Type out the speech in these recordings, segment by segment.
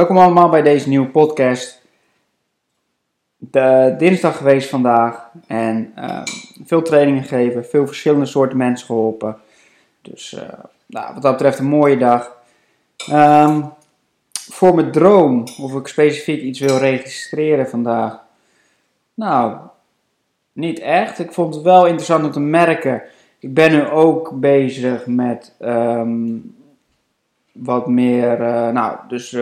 Welkom allemaal bij deze nieuwe podcast. Dinsdag geweest vandaag en uh, veel trainingen gegeven, veel verschillende soorten mensen geholpen. Dus uh, nou, wat dat betreft een mooie dag. Um, voor mijn droom, of ik specifiek iets wil registreren vandaag. Nou, niet echt. Ik vond het wel interessant om te merken. Ik ben nu ook bezig met um, wat meer, uh, nou, dus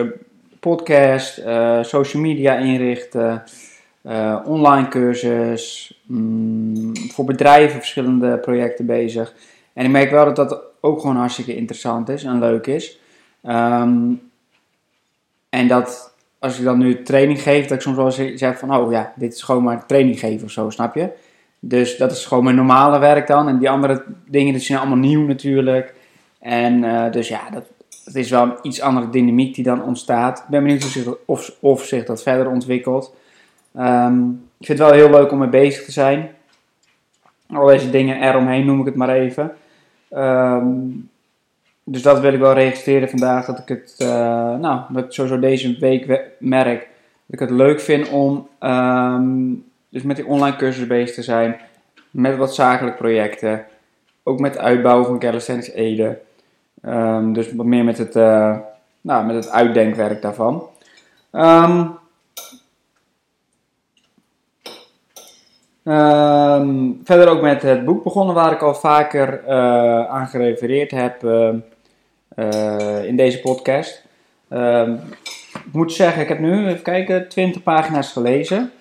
podcast, uh, social media inrichten, uh, online cursus, mm, voor bedrijven verschillende projecten bezig. En ik merk wel dat dat ook gewoon hartstikke interessant is en leuk is. Um, en dat als ik dan nu training geef, dat ik soms wel zeg van, oh ja, dit is gewoon maar training geven of zo, snap je? Dus dat is gewoon mijn normale werk dan. En die andere dingen, dat zijn allemaal nieuw natuurlijk. En uh, dus ja, dat, het is wel een iets andere dynamiek die dan ontstaat. Ik ben benieuwd of zich, of, of zich dat verder ontwikkelt. Um, ik vind het wel heel leuk om mee bezig te zijn. Al deze dingen eromheen noem ik het maar even. Um, dus dat wil ik wel registreren vandaag. Dat ik het, uh, nou, dat sowieso deze week merk. Dat ik het leuk vind om um, dus met die online cursus bezig te zijn. Met wat zakelijke projecten. Ook met het uitbouwen van Calisthenics Ede. Um, dus meer met het, uh, nou, met het uitdenkwerk daarvan. Um, um, verder ook met het boek begonnen, waar ik al vaker uh, aan gerefereerd heb uh, in deze podcast. ik moet zeggen, ik heb nu, even kijken, 20 pagina's gelezen.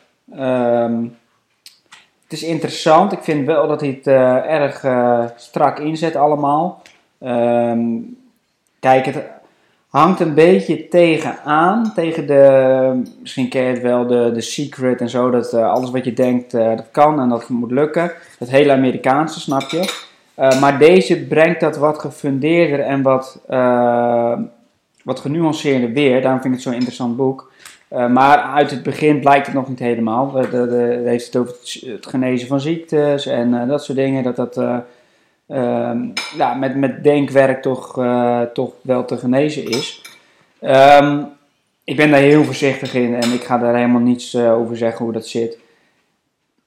het is interessant. Ik vind wel dat hij het erg strak inzet allemaal. Um, kijk, het hangt een beetje tegenaan. Tegen de, misschien ken je het wel, de, de secret en zo. Dat uh, alles wat je denkt, uh, dat kan en dat moet lukken. Dat hele Amerikaanse, snap je. Uh, maar deze brengt dat wat gefundeerder en wat, wat genuanceerder weer. Daarom vind ik het zo'n interessant boek. maar uit het begin blijkt het nog niet helemaal. De, heeft het over het, genezen van ziektes en dat soort dingen. Dat dat ja, met, met denkwerk toch, uh, toch wel te genezen is. Um, ik ben daar heel voorzichtig in en ik ga daar helemaal niets uh, over zeggen hoe dat zit.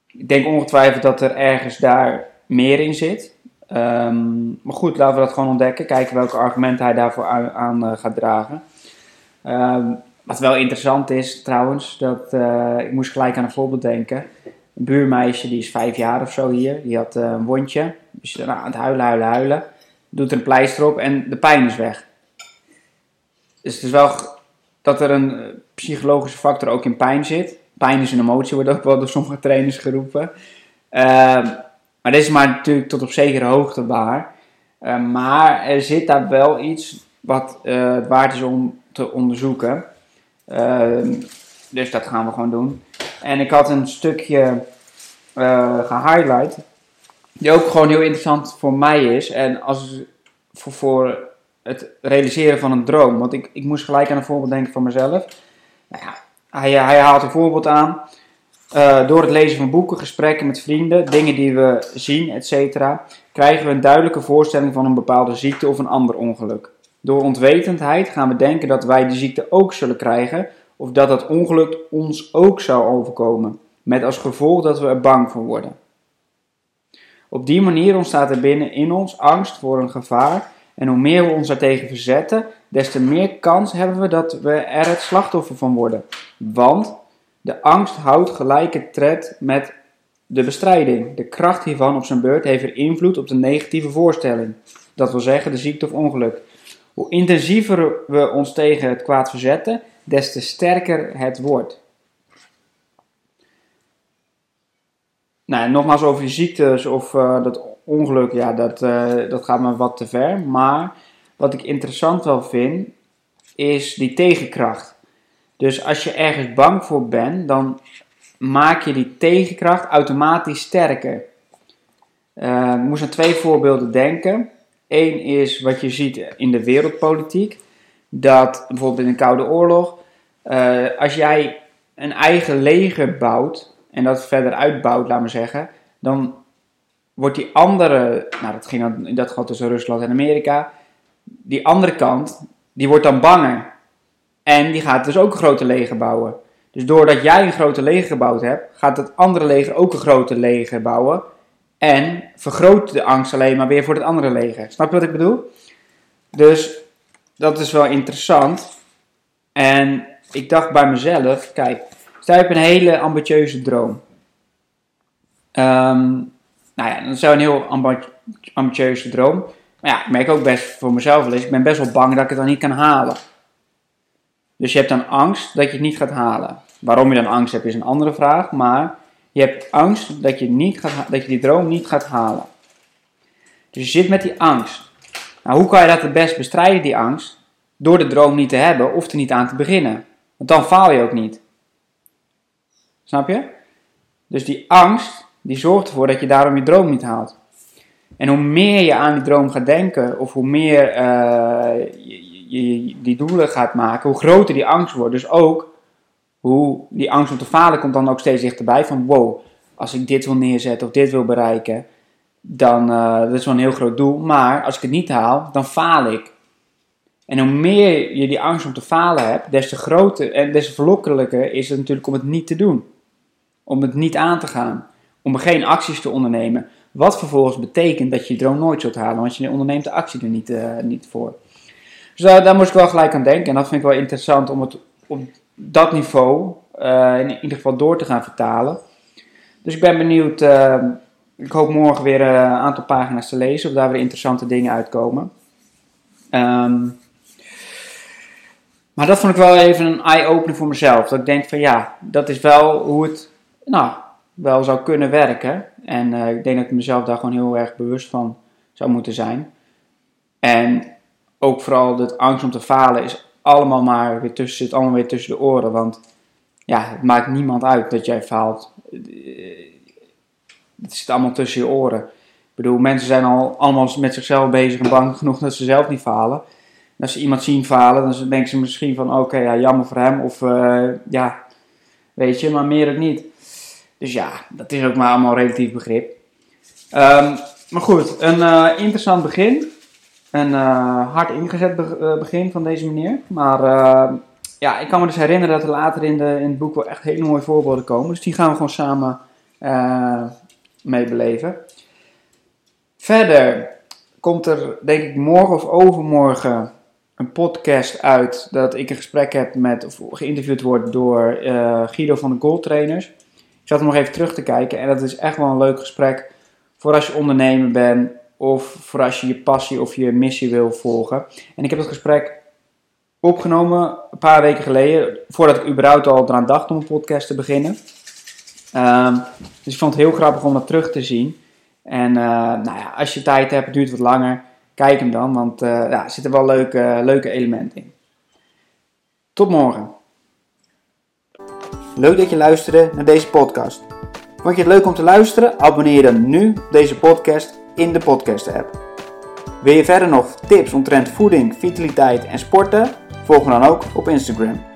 Ik denk ongetwijfeld dat er ergens daar meer in zit. Um, maar goed, laten we dat gewoon ontdekken. Kijken welke argumenten hij daarvoor aan, uh, gaat dragen. Wat wel interessant is trouwens, dat ik moest gelijk aan een voorbeeld denken. Een buurmeisje, die is vijf jaar of zo hier, die had een wondje. Dus je nou, aan het huilen, huilen, huilen. Doet er een pleister op en de pijn is weg. Dus het is wel dat er een eh, psychologische factor ook in pijn zit. Pijn is een emotie, wordt ook wel door sommige trainers geroepen. Uh, maar dit is maar natuurlijk tot op zekere hoogte waar. Uh, maar er zit daar wel iets wat het waard is om te onderzoeken. Ehm, dus dat gaan we gewoon doen. En ik had een stukje gehighlight die ook gewoon heel interessant voor mij is. En als, voor, voor het realiseren van een droom. Want ik, ik moest gelijk aan een voorbeeld denken van mezelf. Nou ja, hij, hij haalt een voorbeeld aan. Uh, door het lezen van boeken, gesprekken met vrienden, dingen die we zien, etc., krijgen we een duidelijke voorstelling van een bepaalde ziekte of een ander ongeluk. Door ontwetendheid gaan we denken dat wij die ziekte ook zullen krijgen, of dat dat ongeluk ons ook zou overkomen, met als gevolg dat we er bang voor worden. Op die manier ontstaat er binnen in ons angst voor een gevaar. En hoe meer we ons daartegen verzetten, des te meer kans hebben we dat we er het slachtoffer van worden. Want de angst houdt gelijke tred met de bestrijding. De kracht hiervan op zijn beurt heeft er invloed op de negatieve voorstelling. Dat wil zeggen de ziekte of ongeluk. Hoe intensiever we ons tegen het kwaad verzetten, des te sterker het wordt. Nou, nogmaals over die ziektes of uh, dat ongeluk, ja, dat, uh, dat gaat me wat te ver. Maar wat ik interessant wel vind, is die tegenkracht. Dus als je ergens bang voor bent, dan maak je die tegenkracht automatisch sterker. Uh, ik moest aan twee voorbeelden denken. Eén is wat je ziet in de wereldpolitiek. Dat bijvoorbeeld in de Koude Oorlog, als jij een eigen leger bouwt en dat verder uitbouwt, laat maar zeggen, dan wordt die andere, nou dat ging dan in dat geval tussen Rusland en Amerika, die andere kant, die wordt dan banger. En die gaat dus ook een grote leger bouwen. Dus doordat jij een grote leger gebouwd hebt, gaat het andere leger ook een grote leger bouwen. En vergroot de angst alleen maar weer voor het andere leger. Snap je wat ik bedoel? Dus dat is wel interessant. En ik dacht bij mezelf, kijk, stel je hebt een hele ambitieuze droom. Um, nou ja, dat is een heel ambitieuze droom. Maar ja, ik merk ook best voor mezelf wel eens, ik ben best wel bang dat ik het dan niet kan halen. Dus je hebt dan angst dat je het niet gaat halen. Waarom je dan angst hebt is een andere vraag, maar je hebt angst dat je, niet gaat, dat je die droom niet gaat halen. Dus je zit met die angst. Nou, hoe kan je dat het best bestrijden, die angst? Door de droom niet te hebben of er niet aan te beginnen. Want dan faal je ook niet. Snap je? Dus die angst, die zorgt ervoor dat je daarom je droom niet haalt. En hoe meer je aan die droom gaat denken, of hoe meer je, je, die doelen gaat maken, hoe groter die angst wordt. Dus ook hoe die angst om te falen komt dan ook steeds dichterbij. Van wow, als ik dit wil neerzetten of dit wil bereiken, dan uh, dat is wel een heel groot doel. Maar als ik het niet haal, dan faal ik. En hoe meer je die angst om te falen hebt, des te groter en des te verlokkelijker is het natuurlijk om het niet te doen. Om het niet aan te gaan. Om geen acties te ondernemen. Wat vervolgens betekent dat je je droom nooit zult halen, want je onderneemt de actie er niet, uh, niet voor. Dus daar, daar moest ik wel gelijk aan denken. En dat vind ik wel interessant om het op dat niveau uh, in ieder geval door te gaan vertalen. Dus ik ben benieuwd. Uh, ik hoop morgen weer een aantal pagina's te lezen, of daar weer interessante dingen uitkomen. Um, maar dat vond ik wel even een eye-opener voor mezelf. Dat ik denk van ja, dat is wel hoe het nou, wel zou kunnen werken. En uh, ik denk dat ik mezelf daar gewoon heel erg bewust van zou moeten zijn. En ook vooral dat angst om te falen is allemaal maar weer tussen, zit allemaal weer tussen de oren. Want ja, het maakt niemand uit dat jij faalt. Het zit allemaal tussen je oren. Ik bedoel, mensen zijn al allemaal met zichzelf bezig en bang genoeg dat ze zelf niet falen. En als ze iemand zien falen, dan denken ze misschien van oké, ja, jammer voor hem. Of uh, ja, weet je, maar meer ook niet. Dus ja, dat is ook maar allemaal relatief begrip. Um, maar goed, een uh, interessant begin. Een uh, hard ingezet be begin van deze meneer. Maar ja, ik kan me dus herinneren dat er later in, de, in het boek wel echt hele mooie voorbeelden komen. Dus die gaan we gewoon samen meebeleven. Verder komt er, denk ik, morgen of overmorgen een podcast uit dat ik een gesprek heb met, of geïnterviewd word door Guido van de Gold Trainers. Zat er nog even terug te kijken en dat is echt wel een leuk gesprek voor als je ondernemer bent of voor als je je passie of je missie wil volgen. En ik heb dat gesprek opgenomen een paar weken geleden, voordat ik überhaupt al eraan dacht om een podcast te beginnen. Um, dus ik vond het heel grappig om dat terug te zien. En uh, nou ja, als je tijd hebt, het duurt wat langer, kijk hem dan, want uh, ja, er zitten wel leuke, leuke elementen in. Tot morgen. Leuk dat je luisterde naar deze podcast. Vond je het leuk om te luisteren? Abonneer dan nu op deze podcast in de podcast-app. Wil je verder nog tips omtrent voeding, vitaliteit en sporten? Volg me dan ook op Instagram.